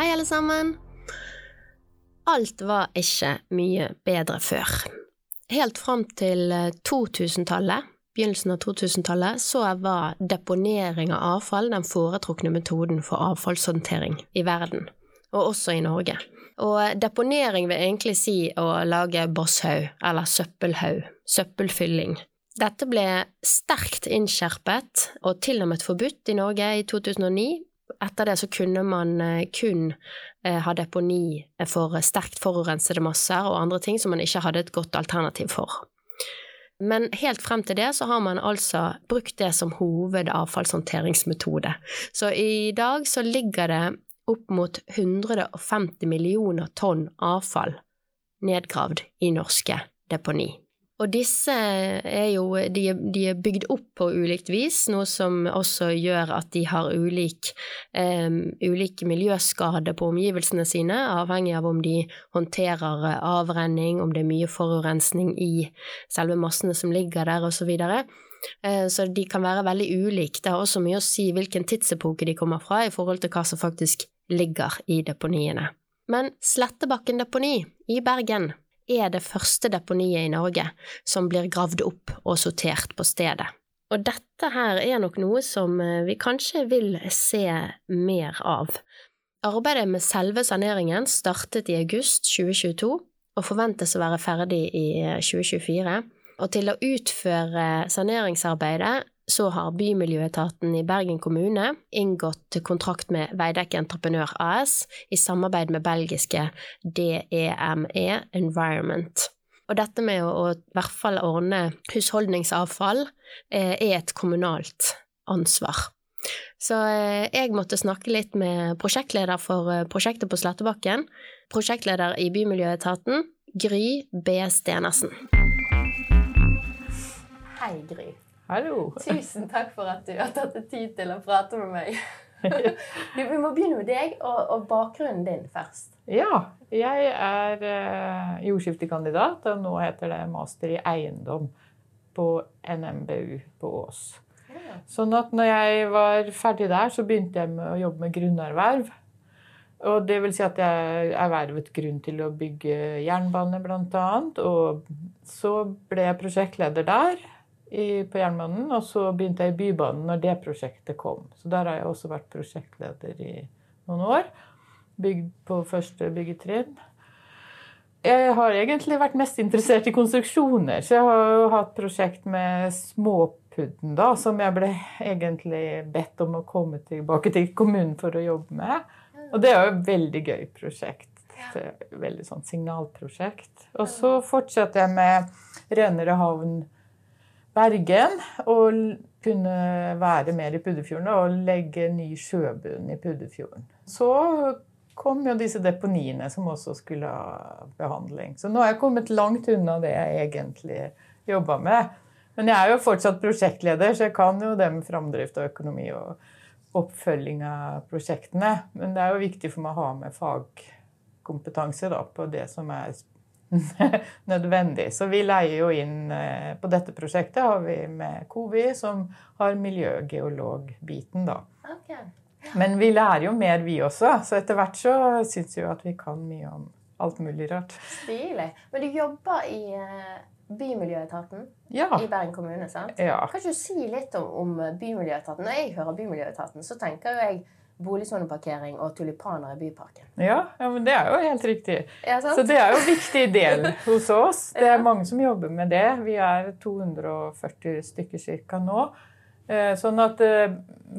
Hei, alle sammen. Alt var ikke mye bedre før. Helt fram til 2000-tallet, begynnelsen av 2000-tallet, så var deponering av avfall den foretrukne metoden for avfallshåndtering i verden, og også i Norge. Og deponering vil egentlig si å lage bosshaug, eller søppelhaug, søppelfylling. Dette ble sterkt innskjerpet, og til og med forbudt i Norge i 2009. Etter det så kunne man eh, kun eh, ha deponi for sterkt forurensede masser og andre ting som man ikke hadde et godt alternativ for. Men helt frem til det så har man altså brukt det som hovedavfallshåndteringsmetode. Så i dag så ligger det opp mot 150 millioner tonn avfall nedgravd i norske deponi. Og disse er jo de, de, er bygd opp på ulikt vis, noe som også gjør at de har ulik, um, ulik miljøskade på omgivelsene sine, avhengig av om de håndterer avrenning, om det er mye forurensning i selve massene som ligger der, osv. Eh, så de kan være veldig ulike. Det har også mye å si hvilken tidsepoke de kommer fra, i forhold til hva som faktisk ligger i deponiene. Men Slettebakken deponi i Bergen er det første deponiet i Norge som blir gravd opp og sortert på stedet. Og dette her er nok noe som eh, vi kanskje vil se mer av. Arbeidet med selve saneringen startet i august 2022 og forventes å være ferdig i 2024. Eh, og til å utføre saneringsarbeidet så har Bymiljøetaten i Bergen kommune inngått kontrakt med Veidekke Entreprenør AS i samarbeid med belgiske DEME e Environment. Og dette med å, å i hvert fall ordne husholdningsavfall eh, er et kommunalt ansvar. Så eh, jeg måtte snakke litt med prosjektleder for eh, prosjektet på Slettebakken, prosjektleder i Bymiljøetaten, Gry B. Stenersen. Hei, Gry. Hallo. Tusen takk for at du har tatt deg tid til å prate med meg. Vi må begynne med deg og, og, bakgrunnen din først. Ja. Jeg er eh, jordskiftekandidat, og nå heter det master i eiendom på NMBU på Ås. Ja. Sånn at når jeg var ferdig der, så begynte jeg med å jobbe med grunnerverv. Og det vil si at jeg ervervet grunn til å bygge jernbane, bl.a. Og så ble jeg prosjektleder der i, på Jernbanen. Og så begynte jeg i Bybanen når det prosjektet kom. Så der har jeg også vært prosjektleder i noen år. Bygd på første byggetrinn. Jeg har egentlig vært mest interessert i konstruksjoner, så jeg har jo hatt prosjekt med Småpudden, da, som jeg ble egentlig bedt om å komme tilbake til kommunen for å jobbe med. Og det er jo et veldig gøy prosjekt. Veldig sånn signalprosjekt. Og så fortsatte jeg med Renere havn Bergen og kunne være mer i Puddefjorden og legge ny sjøbunn i Puddefjorden. Så kom jo disse deponiene som også skulle ha behandling. Så nå har jeg kommet langt unna det jeg egentlig jobba med. Men jeg er jo fortsatt prosjektleder, så jeg kan jo det med framdrift og økonomi og oppfølging av prosjektene. Men det er jo viktig for meg å ha med fagkompetanse da, på det som er nødvendig. Så vi leier jo inn eh, På dette prosjektet har vi med Covi, som har miljøgeologbiten, da. Okay. Men vi lærer jo mer, vi også. Så etter hvert så syns vi jo at vi kan mye om alt mulig rart. Stilig. Men du jobber i eh, Bymiljøetaten ja. i Bergen kommune, sant? Ja. Kan ikke du si litt om, om Bymiljøetaten? Når jeg hører Bymiljøetaten, så tenker jo jeg boligsoneparkering og tulipaner i byparken. Ja, ja, men det er jo helt riktig. Så det er jo en viktig del hos oss. Det er mange som jobber med det. Vi er 240 stykker ca. nå. Eh, sånn at eh,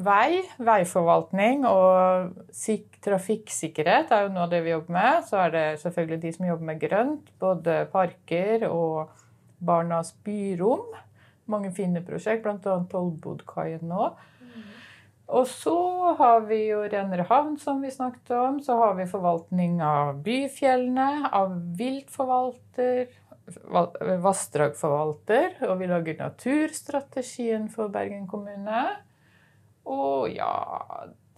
vei, veiforvaltning og trafikksikkerhet er jo noe av det vi jobber med. Så er det selvfølgelig de som jobber med grønt, både parker og Barnas byrom. Mange fine prosjekt, bl.a. Tollbodkaien nå. Og så har vi jo renere havn, som vi snakket om. Så har vi forvaltning av byfjellene, av viltforvalter, val- vassdragforvalter. Og vi lager naturstrategien for Bergen kommune. Og ja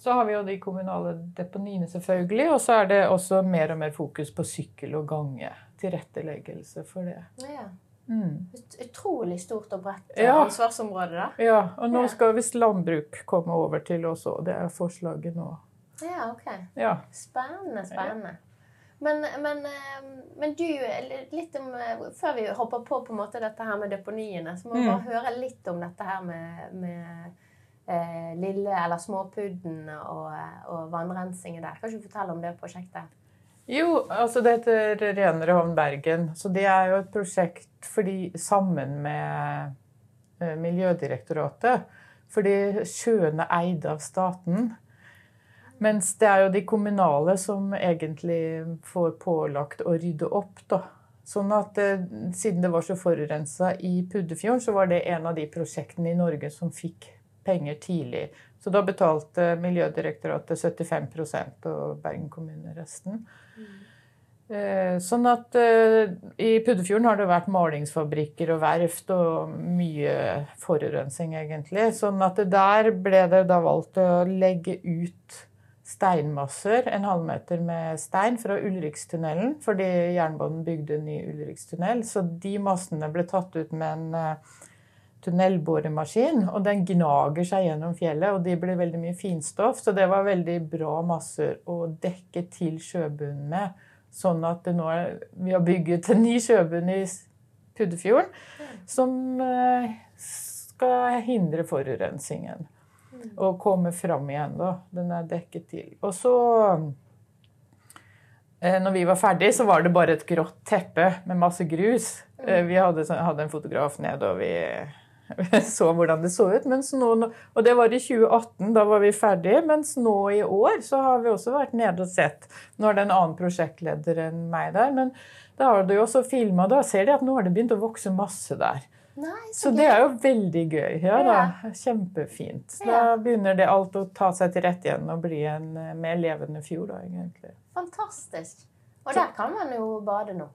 Så har vi jo de kommunale deponiene, selvfølgelig. Og så er det også mer og mer fokus på sykkel og gange. Tilretteleggelse for det. Ja. Mm. Ut- Utrolig stort og bredt eh, Ja. ansvarsområde, da. Ja, og nå skal visst landbruk komme over til oss òg. Det er forslaget nå. Ja, ok. Ja. Spennende, spennende. Men, men, eh, men du, litt om, eh, før vi hopper på, på en måte dette her med deponiene, så må vi Mm. bare høre litt om dette her med, med eh, lille, eller småpudden og, og vannrensingen der. Kan ikke du fortelle om det prosjektet? Jo, altså det heter Renere havn Bergen. Så det er jo et prosjekt fordi, sammen med eh, Miljødirektoratet. Fordi sjøene er eid av staten. Mens det er jo de kommunale som egentlig får pålagt å rydde opp, da. Sånn at eh, siden det var så forurensa i Puddefjorden, så var det en av de prosjektene i Norge som fikk penger tidlig. Så da betalte Miljødirektoratet 75% og Bergen kommune resten. Mm. Sånn at eh, i Puddefjorden har det vært malingsfabrikker og verft og mye forurensning, egentlig. Sånn at der ble det da valgt å legge ut steinmasser, en halvmeter med stein fra Ulrikstunnelen, fordi jernbanen bygde en ny Ulrikstunnel. Så de massene ble tatt ut med en eh, tunnelboremaskin, og den gnager seg gjennom fjellet, og de blir veldig mye finstoff. Så det var veldig bra masser å dekke til sjøbunnen med. Sånn at det nå er, vi har bygget en ny sjøbunn i Puddefjorden som eh, skal hindre forurensningen. Og komme fram igjen, da. Den er dekket til. Og så eh, når vi var ferdig, så var det bare et grått teppe med masse grus. Eh, Vi hadde, sånn- hadde en fotograf ned, og vi så hvordan det så ut. Nå, og det var i 2018, da var vi ferdige. Mens nå i år så har vi også vært nede og sett. Nå er det en annen prosjektleder enn meg der, men da har du jo også filma. Da ser de at nå har det begynt å vokse masse der. Nei, Så det er jo veldig gøy. Ja da, Kjempefint. Så Da begynner det alt å ta seg til rette igjen og bli en eh, mer levende fjord, da, egentlig. Fantastisk. Og der kan man jo bade nå.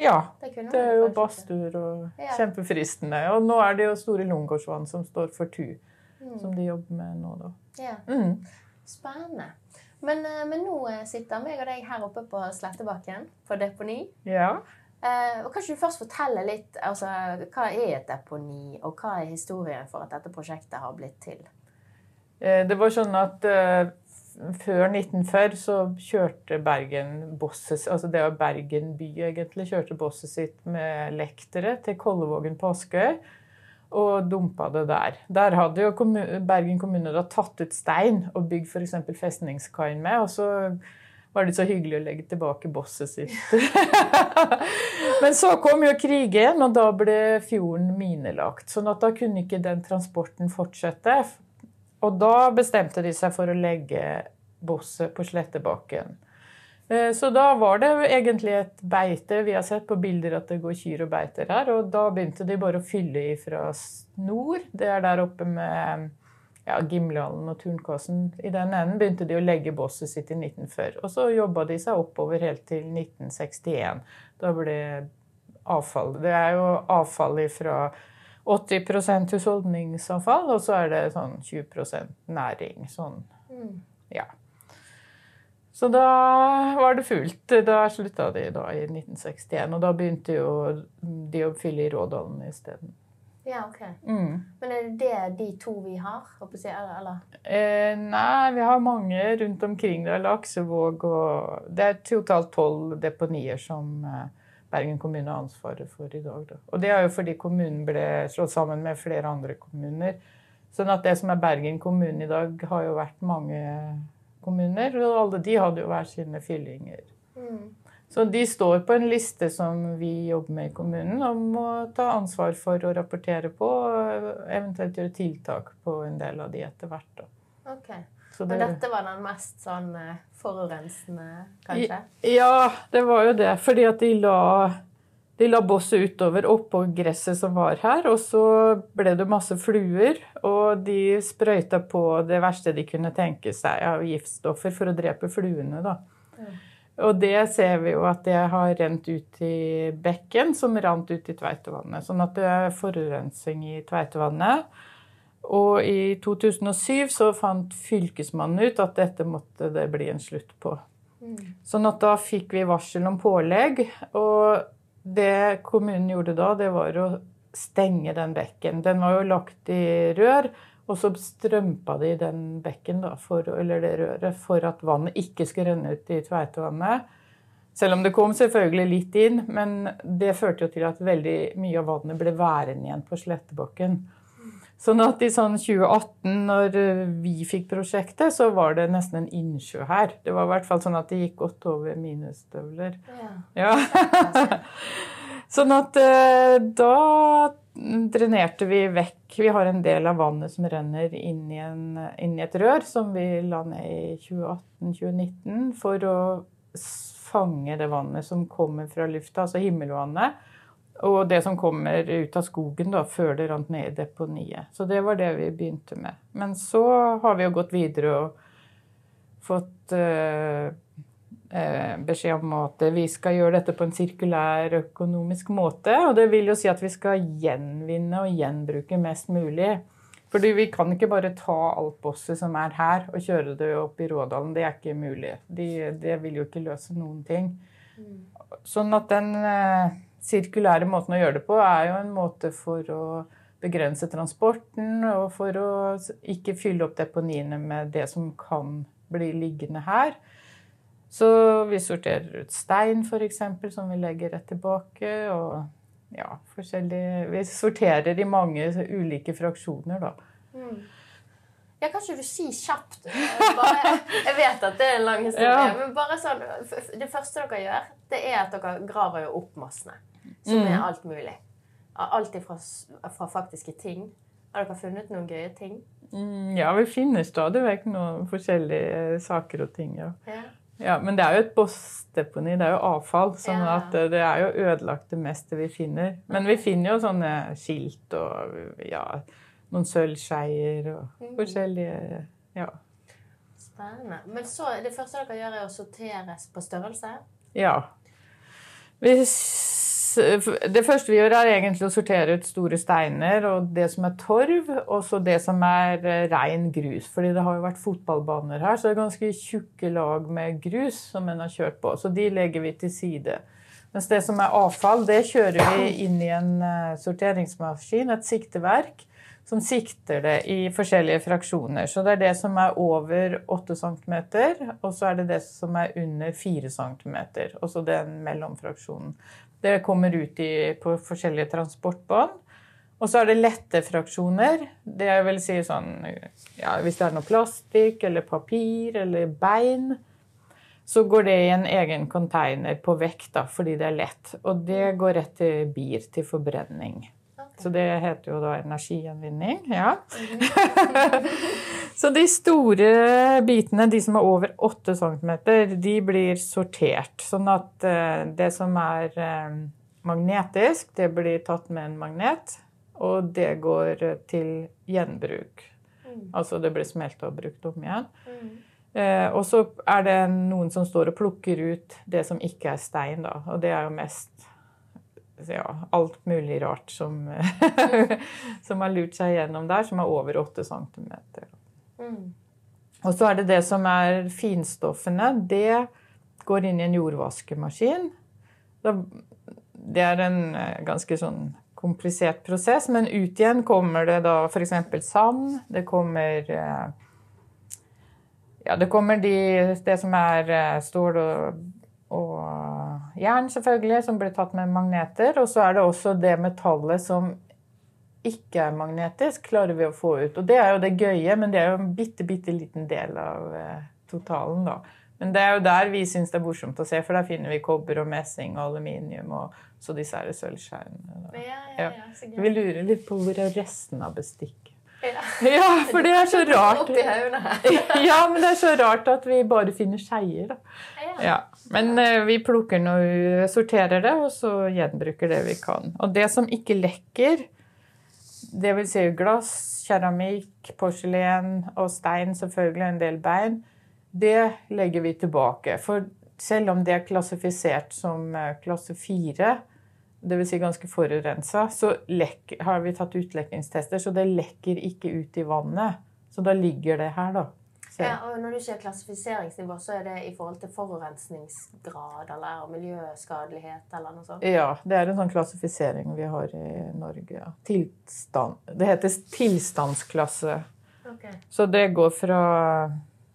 Ja. Det, Det er jo kanskje badstuer og Ja. kjempefristende. Og nå er det jo Store Lungegårdsvann som står for TU, Mm. som de jobber med nå, da. Ja. Mm. Spennende. Men, eh, men nå eh, sitter meg og deg her oppe på Slettebakken, på deponi. Ja. Eh, og kan du først fortelle litt altså, hva er et deponi, og hva er historien for at dette prosjektet har blitt til? Eh, Det var sånn at før 1940 så kjørte Bergen bosset Altså det var Bergen by, egentlig. Kjørte bosset sitt med lektere til Kollevågen på Askøy. Og dumpa det der. Der hadde jo kommun Bergen kommune da tatt ut stein og bygd f.eks. festningskaien med. Og så var det så hyggelig å legge tilbake bosset sitt. Men så kom jo krigen, og da ble fjorden minelagt. Sånn at da kunne ikke den transporten fortsette. Og da bestemte de seg for å legge bosset på Slettebakken. Eh, Så da var det egentlig et beite. Vi har sett på bilder at det går kyr og beiter her. Og da begynte de bare å fylle i fra nord. Det er der oppe med ja, Gimlehallen og Turnkassen. I den enden begynte de å legge bosset sitt i 1940. Og så jobba de seg oppover helt til 1961. Da ble avfall Det er jo avfall fra 80% husholdningsavfall, og så er det sånn 20% næring. Sånn, Mm. ja. Så da var det fullt. Da slutta de da i 1961, og da begynte jo de å fylle i Rådalen isteden. Ja, ok. Mm. Men er det det de to vi har? jeg, Eller, eller? Eh, nei, vi har mange rundt omkring. Det er Laksevåg og Det er totalt tolv deponier som eh, Bergen kommune har ansvaret for i dag. Da. Og det er jo fordi kommunen ble slått sammen med flere andre kommuner. Sånn at det som er Bergen kommune i dag, har jo vært mange kommuner. Og alle de hadde jo hver sine fyllinger. Mm. Så de står på en liste som vi jobber med i kommunen, om å ta ansvar for å rapportere på, og eventuelt gjøre tiltak på en del av de etter hvert. Da. Ok. Så Men dette var den mest sånn eh, forurensende, kanskje? ja, det var jo det. Fordi at de la de la bosset utover oppå gresset som var her, og så ble det masse fluer. Og de sprøyta på det verste de kunne tenke seg av giftstoffer for å drepe fluene. da. Ja. Og det ser vi jo at det har rent ut i bekken, som rant ut i Tveitevannet. Sånn at det er forurensning i Tveitevannet. Og i 2007 så fant Fylkesmannen ut at dette måtte det bli en slutt på. Mm. Sånn at da fikk vi varsel om pålegg. Og det kommunen gjorde da, det var å stenge den bekken. Den var jo lagt i rør, og så strømpa de den bekken, da, for, eller det røret, for at vannet ikke skulle renne ut i Tveitevannet. Selv om det kom selvfølgelig litt inn, men det førte jo til at veldig mye av vannet ble værende igjen på Slettebakken. Sånn at i sånn 2018, når vi fikk prosjektet, så var det nesten en innsjø her. Det var i hvert fall sånn at det gikk godt over mine støvler. Ja. ja. sånn at eh, da drenerte vi vekk Vi har en del av vannet som renner inn i, en, inn i et rør, som vi la ned i 2018-2019 for å fange det vannet som kommer fra lufta, altså himmelvannet. Og det som kommer ut av skogen da, før det rant ned i deponiet. Så det var det vi begynte med. Men så har vi jo gått videre og fått uh, Eh, beskjed om at vi skal gjøre dette på en sirkulær økonomisk måte. Og det vil jo si at vi skal gjenvinne og gjenbruke mest mulig. Fordi vi kan ikke bare ta alt bosset som er her, og kjøre det opp i Rådalen. Det er ikke mulig. De, det vil jo ikke løse noen ting. Sånn at den eh, sirkulære måten å gjøre det på er jo en måte for å begrense transporten, og for å ikke fylle opp deponiene med det som kan bli liggende her. Så vi sorterer ut stein, f.eks., som vi legger rett tilbake. Og ja, forskjellige Vi sorterer i mange ulike fraksjoner, da. Mm. Ja, kan ikke du si kjapt bare, Jeg vet at det er en lang historie, ja. men bare sånn Det første dere gjør, det er at dere graver jo opp massene. Som mm. er alt mulig. Alt ifra fra faktiske ting. Har dere funnet noen gøye ting? Mm, ja, vi finner stadig vekk noen forskjellige saker og ting. ja. ja. Ja, Men det er jo et bossdeponi, det er jo avfall. sånn ja. at det er jo ødelagt det meste vi finner. Men vi finner jo sånne skilt og ja, noen sølvskeier og mm. forskjellige Ja. Spennende. Men så det første dere gjør, er å sorteres på størrelse? Ja. Hvis det første vi gjør, er egentlig å sortere ut store steiner og det som er torv, og så det som er eh, rein grus. Fordi det har jo vært fotballbaner her, så det er ganske tjukke lag med grus som en har kjørt på. Så de legger vi til side. Mens det som er avfall, det kjører vi inn i en eh, sorteringsmaskin, et sikteverk, som sikter det i forskjellige fraksjoner. Så det er det som er over 8 cm, og så er det det som er under 4 cm. Og så den mellomfraksjonen. Det kommer ut i, på forskjellige transportbånd. Og så er det lette fraksjoner. Det vil si sånn ja, Hvis det er noe plastikk eller papir eller bein, så går det i en egen container på vekt da, fordi det er lett. Og det går rett til BIR, til forbrenning. Så det heter jo da energigjenvinning. Ja. så de store bitene, de som er over 8 cm, de blir sortert. Sånn at eh, det som er eh, magnetisk, det blir tatt med en magnet. Og det går til gjenbruk. Mm. Altså det blir smelta og brukt om igjen. Mm. Eh, og så er det noen som står og plukker ut det som ikke er stein, da. Og det er jo mest ja, alt mulig rart som, som, har lurt seg gjennom der, som er over 8 cm. Mm. Og så er det det som er finstoffene. Det går inn i en jordvaskemaskin. Det er en eh, ganske sånn komplisert prosess, men ut igjen kommer det da f.eks. sand. Det kommer eh, Ja, det kommer de, det som er eh, stål og, og jern, selvfølgelig, som blir tatt med magneter. Og så er det også det metallet som ikke er magnetisk, klarer vi å få ut. Og det er jo det gøye, men det er jo en bitte, bitte liten del av eh, totalen, da. Men det er jo der vi syns det er morsomt å se, for der finner vi kobber og messing og aluminium og så disse her sølvskeiene. Ja, ja, ja, vi lurer litt på hvor er resten av bestikket. Ja. ja. for det er så rart. ja, men det er så rart at vi bare finner skeier, da. Ja, Men eh, vi plukker noe, sorterer det, og så gjenbruker det vi kan. Og det som ikke lekker, det vil si glass, keramikk, porselen og stein, selvfølgelig en del bein, det legger vi tilbake. For selv om det er klassifisert som eh, klasse 4, dvs. Si ganske forurensa, så lekker, har vi tatt utlekkingstester, så det lekker ikke ut i vannet. Så da ligger det her, da. Ja, og når du sier klassifiseringsnivå, så er det i forhold til forurensningsgrad eller miljøskadelighet eller noe sånt? Ja, det er en sånn klassifisering vi har i Norge. Ja. Tilstand. Det heter tilstandsklasse. Okay. Så det går fra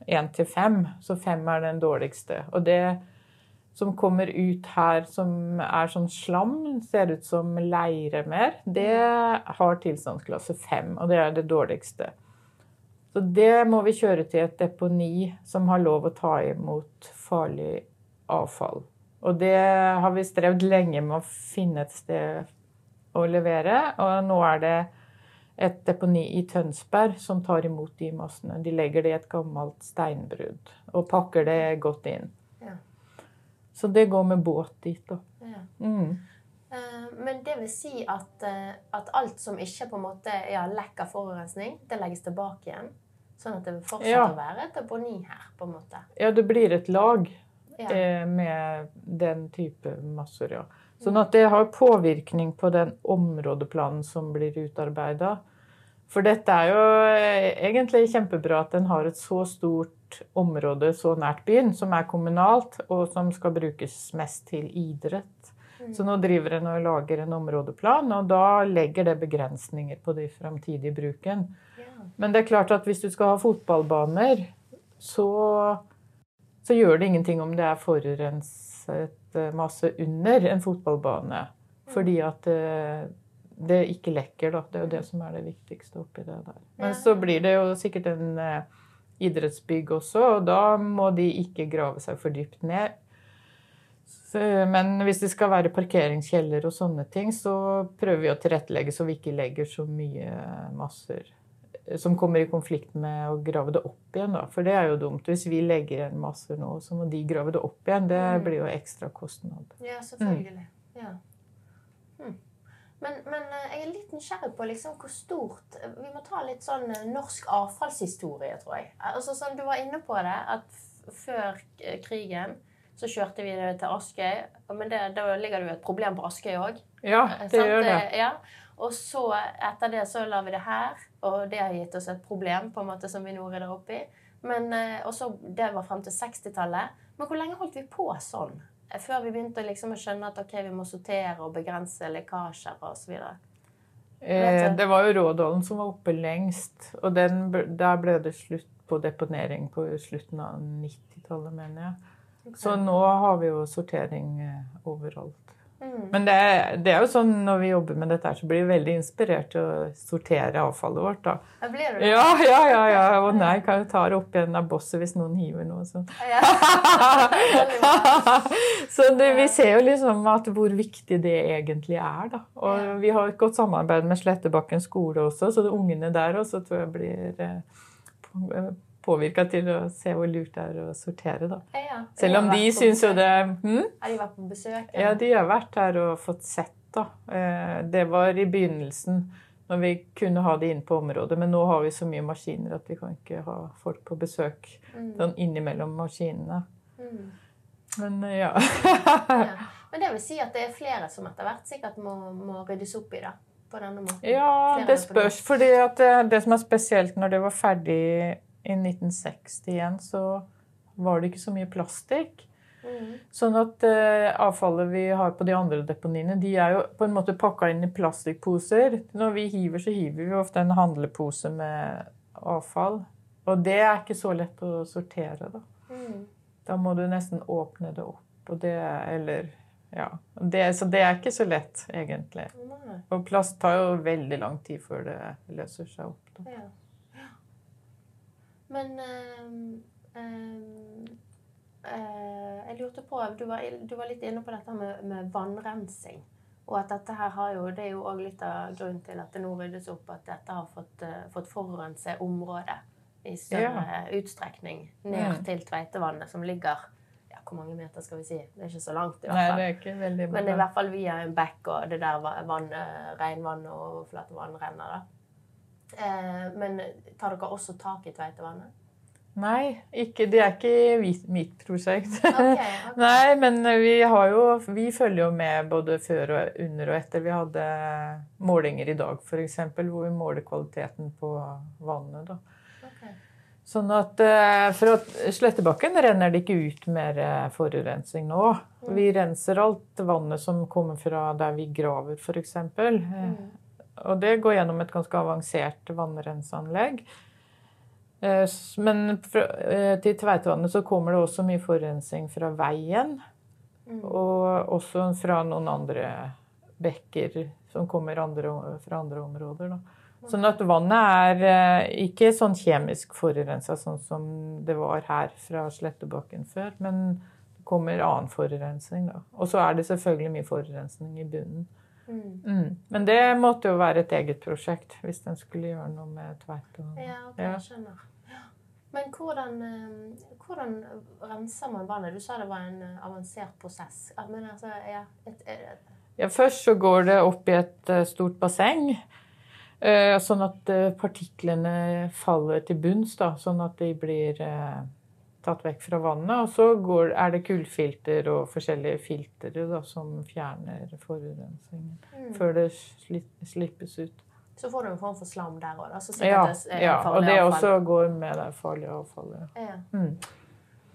én til fem. Så fem er den dårligste. Og det som kommer ut her som er sånn slam, ser ut som leire mer, det har tilstandsklasse fem, og det er det dårligste. Så det må vi kjøre til et deponi som har lov å ta imot farlig avfall. Og det har vi strevd lenge med å finne et sted å levere, og nå er det et deponi i Tønsberg som tar imot de massene. De legger det i et gammelt steinbrudd og pakker det godt inn. Ja. Så det går med båt dit, da. Ja. Mm. Eh, Men det vil si at, eh, at alt som ikke på en måte ja, lekker forurensning, det legges tilbake igjen? Sånn at det vil fortsette Ja. å være et deponi her, på en måte? Ja, det blir et lag Ja. eh, med den type masser, ja. Sånn at det har påvirkning på den områdeplanen som blir utarbeida. For dette er jo eh, egentlig kjempebra at den har et så stort område så nært byen, som er kommunalt, og som skal brukes mest til idrett. Så nå driver en og lager en områdeplan, og da legger det begrensninger på den framtidige bruken. Men det er klart at hvis du skal ha fotballbaner, så, så gjør det ingenting om det er forurenset eh, masse under en fotballbane. Fordi at det, det ikke lekker, da. Det er jo det som er det viktigste oppi det der. Men så blir det jo sikkert en eh, idrettsbygg også, og da må de ikke grave seg for dypt ned. Så, men hvis det skal være parkeringskjeller og sånne ting, så prøver vi å tilrettelegge så vi ikke legger så mye masser som kommer i konflikt med å grave det opp igjen. Da. For det er jo dumt. Hvis vi legger igjen masser nå, så må de grave det opp igjen. Det Mm. blir jo ekstra kostnad. Ja, selvfølgelig. Ja. Hm. Men, men eh, jeg er litt nysgjerrig på liksom hvor stort Vi må ta litt sånn eh, norsk avfallshistorie, tror jeg. Altså, sånn, du var inne på det, at før eh, krigen så kjørte vi det til Askøy. Men det, da ligger det jo et problem på Askøy òg. Ja, det gjør det. Ja. Og så etter det så la vi det her, og det har gitt oss et problem på en måte som vi nå rydder opp i. Men, eh, og så, Det var frem til 60-tallet. Men hvor lenge holdt vi på sånn? Før vi begynte liksom å skjønne at okay, vi må sortere og begrense lekkasjer osv. Eh, det var jo Rådalen som var oppe lengst. Og den, der ble det slutt på deponering på slutten av 90-tallet, mener jeg. Så nå har vi jo sortering eh, overalt. Mm. Men det, det er jo sånn når vi jobber med dette, her, så blir vi veldig inspirert til å sortere avfallet vårt. da. Ja, blir du Ja, ja, ja. ja. Og nei, kan jo ta det opp igjen av bosset hvis noen hiver noe. Ja. Så det, vi ser jo liksom at hvor viktig det egentlig er. da. Og Ja. vi har et godt samarbeid med Slettebakken skole også, så ungene der også tror jeg blir eh, påvirka til å se hvor lurt det er å sortere. da. Ja. Selv om de syns jo det hm? Har de vært på besøk? Ja, de har vært her og fått sett, da. Eh, Det var i begynnelsen, når vi kunne ha det inne på området. Men nå har vi så mye maskiner at vi kan ikke ha folk på besøk Mm. sånn innimellom maskinene. Mm. Men eh, ja. Ja. Men det vil si at det er flere som etter hvert sikkert må, må ryddes opp i det. På denne måten. Ja, Flere det spørs. fordi det, det som er spesielt når det var ferdig i 1960 igjen, så var det ikke så mye plastikk. Mm. Sånn at eh, avfallet vi har på de andre deponiene, de er jo på en måte pakka inn i plastikkposer. Når vi hiver, så hiver vi ofte en handlepose med avfall. Og det er ikke så lett å sortere, da. Mm. Da må du nesten åpne det opp. Og det, eller, ja. det, så det er ikke så lett, egentlig. Nei. Og plast tar jo veldig lang tid før det løser seg opp. Da. Ja. Ja. Men øh, øh, øh, jeg lurte på Du var, du var litt inne på dette med, med vannrensing. Og at dette her har jo, Det er jo òg litt av grunnen til at det nå ryddes opp, at dette har fått, eh, fått forurense området i større utstrekning ned Mm. til Tveitevannet, som ligger ja, Hvor mange meter skal vi si? Det er ikke så langt. i hvert fall. Nei, det er ikke veldig Men i hvert fall via en bekk og det der va- vann, eh, regnvann og overflatevann renner. da. Eh, men tar dere også tak i Tveitevannet? Nei, ikke, det er ikke mitt prosjekt. Okay, okay. Nei, men vi har jo Vi følger jo med både før og under og etter. Vi hadde målinger i dag, f.eks., hvor vi måler kvaliteten på vannet. da. Ok. Sånn at For at Slettebakken renner det ikke ut mer eh, forurensning nå. Vi renser alt vannet som kommer fra der vi graver, f.eks. Mm. Og det går gjennom et ganske avansert vannrenseanlegg. Eh, Men eh, til Tveitvannet så kommer det også mye forurensning fra veien. Mm. Og også fra noen andre bekker som kommer andre, fra andre områder. Da. Sånn at vannet er eh, ikke sånn kjemisk forurensa sånn som det var her fra Slettebakken før, men det kommer annen forurensning. da. Og så er det selvfølgelig mye forurensning i bunnen. Mm. Mm. Men det måtte jo være et eget prosjekt hvis den skulle gjøre noe med Tveitevannet. Ja, okay, jeg skjønner. Ja. Men hvordan, eh, hvordan renser man vannet? Du sa det var en eh, avansert prosess. Men altså, ja, et, et, Ja, først så går det opp i et eh, stort basseng. Sånn at partiklene faller til bunns, da, sånn at de blir tatt vekk fra vannet. Og så går, er det kullfilter og forskjellige filtre da, som fjerner forurensningen mm. før det sli, slippes ut. Så får du en form for slam der òg. Så Ja, det er ja, og det avfall. også går med det farlige avfallet. Ja. Mm.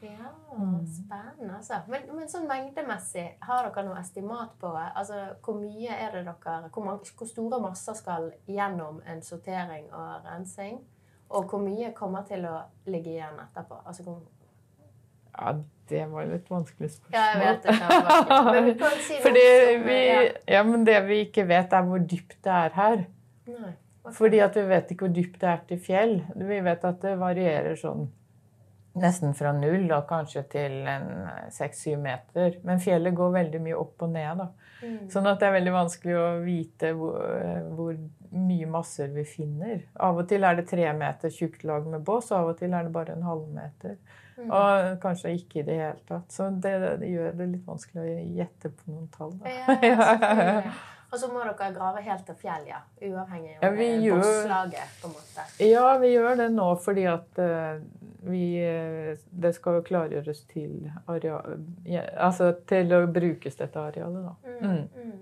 Ja, Mm. spennende, altså. Men, men sånn mengdemessig, har dere noe estimat på det? Altså, hvor mye er det dere hvor, mange, hvor store masser skal gjennom en sortering og rensing? Og hvor mye kommer til å ligge igjen etterpå? Altså, hvor, Ja, det var litt vanskelig spørsmål. ja, jeg vet det. det var Men si Fordi vi, ja. ja, men det vi ikke vet, er hvor dypt det er her. Nei. Fordi at vi vet ikke hvor dypt det er til fjell. Vi vet at det varierer sånn nesten fra null da, kanskje til en seks-syv meter. Men fjellet går veldig mye opp og ned. da. Mm. Sånn at det er veldig vanskelig å vite hvor, hvor mye masser vi finner. Av og til er det tre meter tjukt lag med bås, og av og til er det bare en halvmeter. Mm. Og kanskje ikke i det hele tatt. Så det, det gjør det litt vanskelig å gjette på noen tall. Ja, selvfølgelig. Og så må dere grave helt til fjell, ja. Uavhengig av Ja, gjør- bosslaget, på en måte. Ja, vi gjør det nå fordi at uh, vi eh, Det skal jo klargjøres til areal, ja, Altså til å brukes dette arealet, da. Mm. Mm. Mm.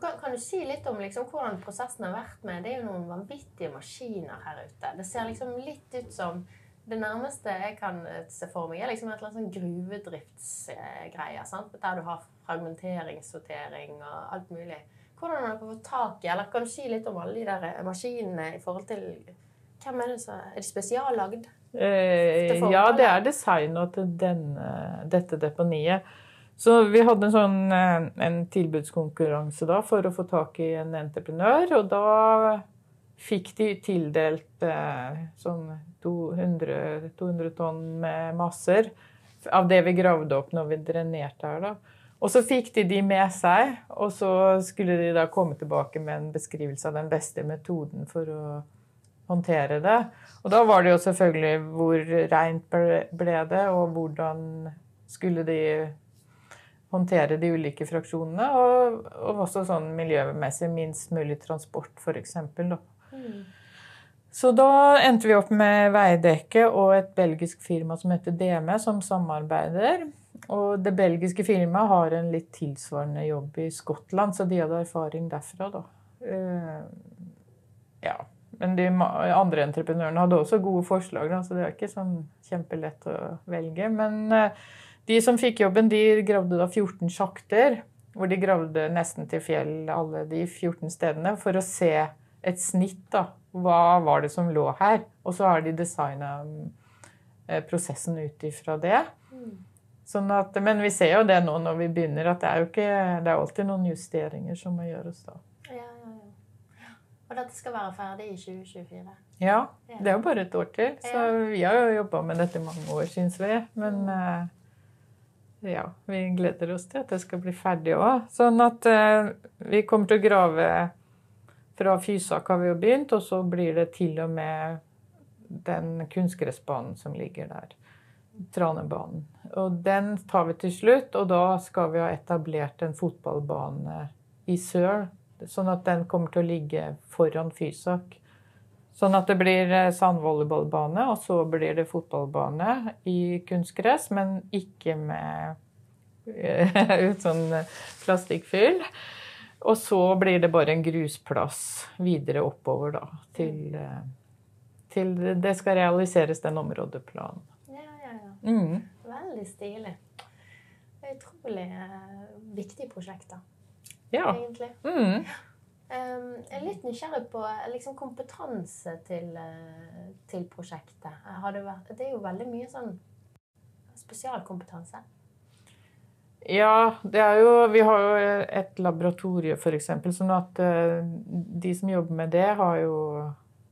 Kan, kan du si litt om liksom, hvordan prosessen har vært med Det er jo noen vanvittige maskiner her ute. Det ser liksom litt ut som Det nærmeste jeg kan eh, se for meg, er liksom et eller annet sånn gruvedriftsgreier. Der du har fragmenteringssortering og alt mulig. Hvordan har dere fått tak i Eller kan du si litt om alle de der eh, maskinene i forhold til Hvem er det som Er de spesiallagd? Eh, ja, det er designet til denne, dette deponiet. Så vi hadde en sånn eh, en tilbudskonkurranse da for å få tak i en entreprenør, og da fikk de tildelt eh, sånn 200, 200 tonn med masser av det vi gravde opp når vi drenerte her. da. Og så fikk de de med seg, og så skulle de da komme tilbake med en beskrivelse av den beste metoden for å håndtere det. Og da var det jo selvfølgelig hvor reint ble det, og hvordan skulle de håndtere de ulike fraksjonene. Og, og også sånn miljømessig minst mulig transport, f.eks. Så da endte vi opp med Veidekke og et belgisk firma som heter DME, som samarbeider. Og det belgiske firmaet har en litt tilsvarende jobb i Skottland, så de hadde erfaring derfra, da. Uh, ja. Men de andre entreprenørene hadde også gode forslag, da, så det er ikke sånn kjempelett å velge. Men uh, de som fikk jobben, de gravde da 14 sjakter, hvor de gravde nesten til fjell alle de 14 stedene, for å se et snitt, da. Hva var det som lå her? Og så har de designa prosessen ut ifra det. Sånn at, men vi ser jo det nå når vi begynner, at det er jo ikke, det er alltid noen justeringer som må gjøres da. Ja, ja, ja. Og dette skal være ferdig i 2024? Ja, det er jo bare et år til, så vi har jo jobba med dette i mange år, syns vi. Men eh, ja, vi gleder oss til at det skal bli ferdig òg. Sånn at eh, vi kommer til å grave fra Fysak har vi jo begynt, og så blir det til og med den kunstgressbanen som ligger der. Tranebanen. Og den tar vi til slutt, og da skal vi ha etablert en fotballbane i sør. Sånn at den kommer til å ligge foran Fysak. Sånn at det blir eh, sandvolleyballbane, og så blir det fotballbane i kunstgress, men ikke med sånn plastikkfyll. Og så blir det bare en grusplass videre oppover, da, til, uh, til det skal realiseres, den områdeplanen. Ja, ja, ja. Mm. Veldig stilig. Utrolig uh, viktig prosjekt, da, Ja. egentlig. Mm. Um, jeg er litt nysgjerrig på liksom, kompetanse til, uh, til prosjektet. Har det, vært, det er jo veldig mye sånn spesialkompetanse. Ja, det er jo Vi har jo et laboratorie, f.eks., sånn at eh, de som jobber med det, har jo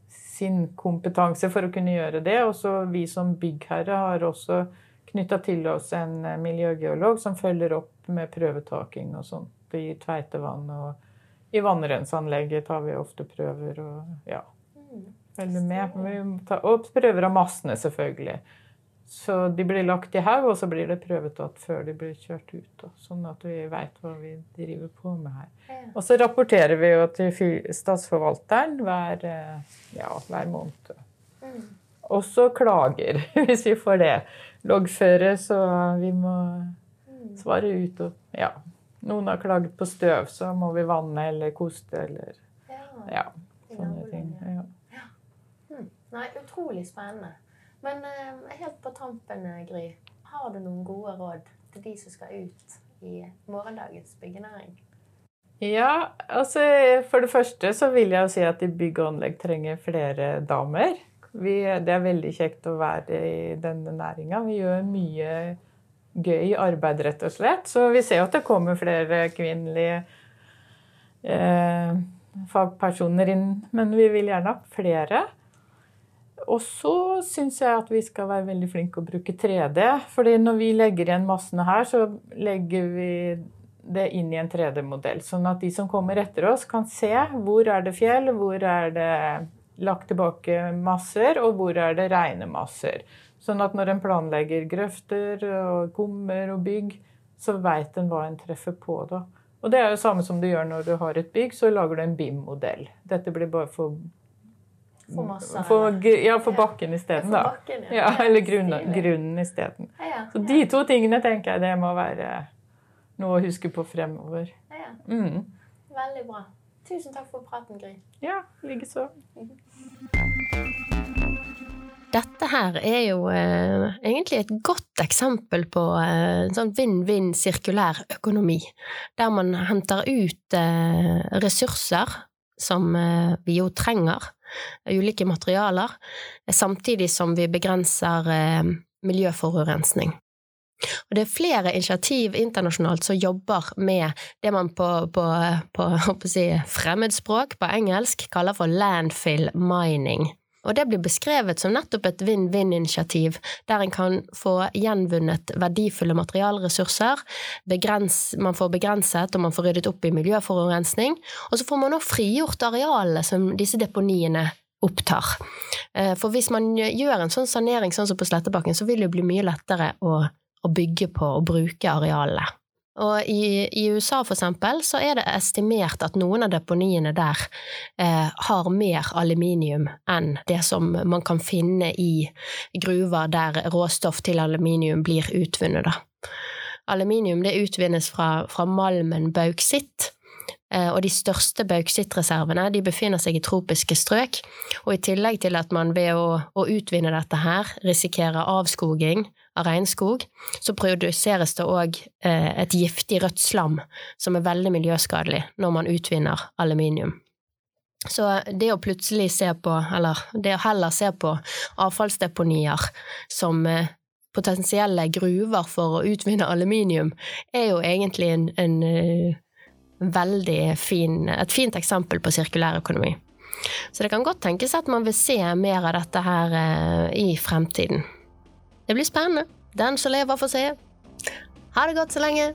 sin kompetanse for å kunne gjøre det. Og så vi som byggherre har også knytta til oss en eh, miljøgeolog som følger opp med prøvetaking og sånt i Tveitevann. Og i vannrenseanlegget tar vi ofte prøver og ja, Mm. følger med. Og prøver av massene, selvfølgelig. Så de blir lagt i haug, og så blir det prøvetatt før de blir kjørt ut. Da, sånn at vi veit hva vi driver på med her. Ja. Og så rapporterer vi jo til Statsforvalteren hver, eh, ja, hver måned. Mm. Også klager, hvis vi får det. Loggføre, så vi må Mm. svare ut. Og, ja. Noen har klaget på støv, så må vi vanne eller koste eller Ja. ja, sånne ting. Ja. Hmm. Nei, utrolig spennende. Men eh, helt på tampen, eh, Gry, har du noen gode råd til de som skal ut i morgendagens byggenæring? Ja, altså for det første så vil jeg jo si at i bygg og anlegg trenger flere damer. Vi, det er veldig kjekt å være i denne næringa. Vi gjør mye gøy arbeid, rett og slett. Så vi ser jo at det kommer flere kvinnelige eh, fagpersoner inn, men vi vil gjerne ha flere. Og så syns jeg at vi skal være veldig flinke å bruke 3D. fordi når vi legger igjen massene her, så legger vi det inn i en 3D-modell. Sånn at de som kommer etter oss, kan se hvor er det fjell, hvor er det lagt tilbake masser, og hvor er det rene masser. Sånn at når en planlegger grøfter og kummer og bygg, så veit en hva en treffer på da. Og det er jo samme som du gjør når du har et bygg, så lager du en BIM-modell. Dette blir bare for For masse for, ja, for bakken isteden, da. Bakken, ja. Ja, eller grunnen, grunnen isteden. Ja, ja. Så de to tingene tenker jeg det må være noe å huske på fremover. Ja, ja. Mm. Veldig bra. Tusen takk for praten, Gry. Ja, likeså. Dette her er jo eh, egentlig et godt eksempel på eh, en sånn vinn-vinn sirkulær økonomi, der man henter ut eh, ressurser som eh, vi jo trenger, ulike materialer, samtidig som vi begrenser eh, miljøforurensning. Og det er flere initiativ internasjonalt som jobber med det man på, på, på, si, fremmedspråk, på engelsk, kaller for landfill mining. Og det blir beskrevet som nettopp et vinn-vinn-initiativ, der en kan få gjenvunnet verdifulle materialressurser, begrens, man får begrenset og man får ryddet opp i miljøforurensning, og så får man også frigjort arealene som disse deponiene opptar. Eh, For hvis man gjør en sånn sanering sånn som på Slettebakken, så vil det jo bli mye lettere å, å bygge på og bruke arealene. Og i, i USA for eksempel, så er det estimert at noen av deponiene der eh, har mer aluminium enn det som man kan finne i gruver der råstoff til aluminium blir utvunnet. Da. Aluminium det utvinnes fra, fra malmen bauksitt, eh, og de største bauksittreservene de befinner seg i tropiske strøk. Og i tillegg til at man ved å, å utvinne dette her risikerer avskoging av regnskog, så produseres det òg eh, et giftig rødt slam som er veldig miljøskadelig når man utvinner aluminium. Så det å plutselig se på, eller det å heller se på avfallsdeponier som eh, potensielle gruver for å utvinne aluminium, er jo egentlig en, en eh, veldig fin, et fint eksempel på sirkulær økonomi. Så det kan godt tenkes at man vil se mer av dette her i fremtiden. Det blir spennende. Den som lever, får se. Ha det godt så lenge.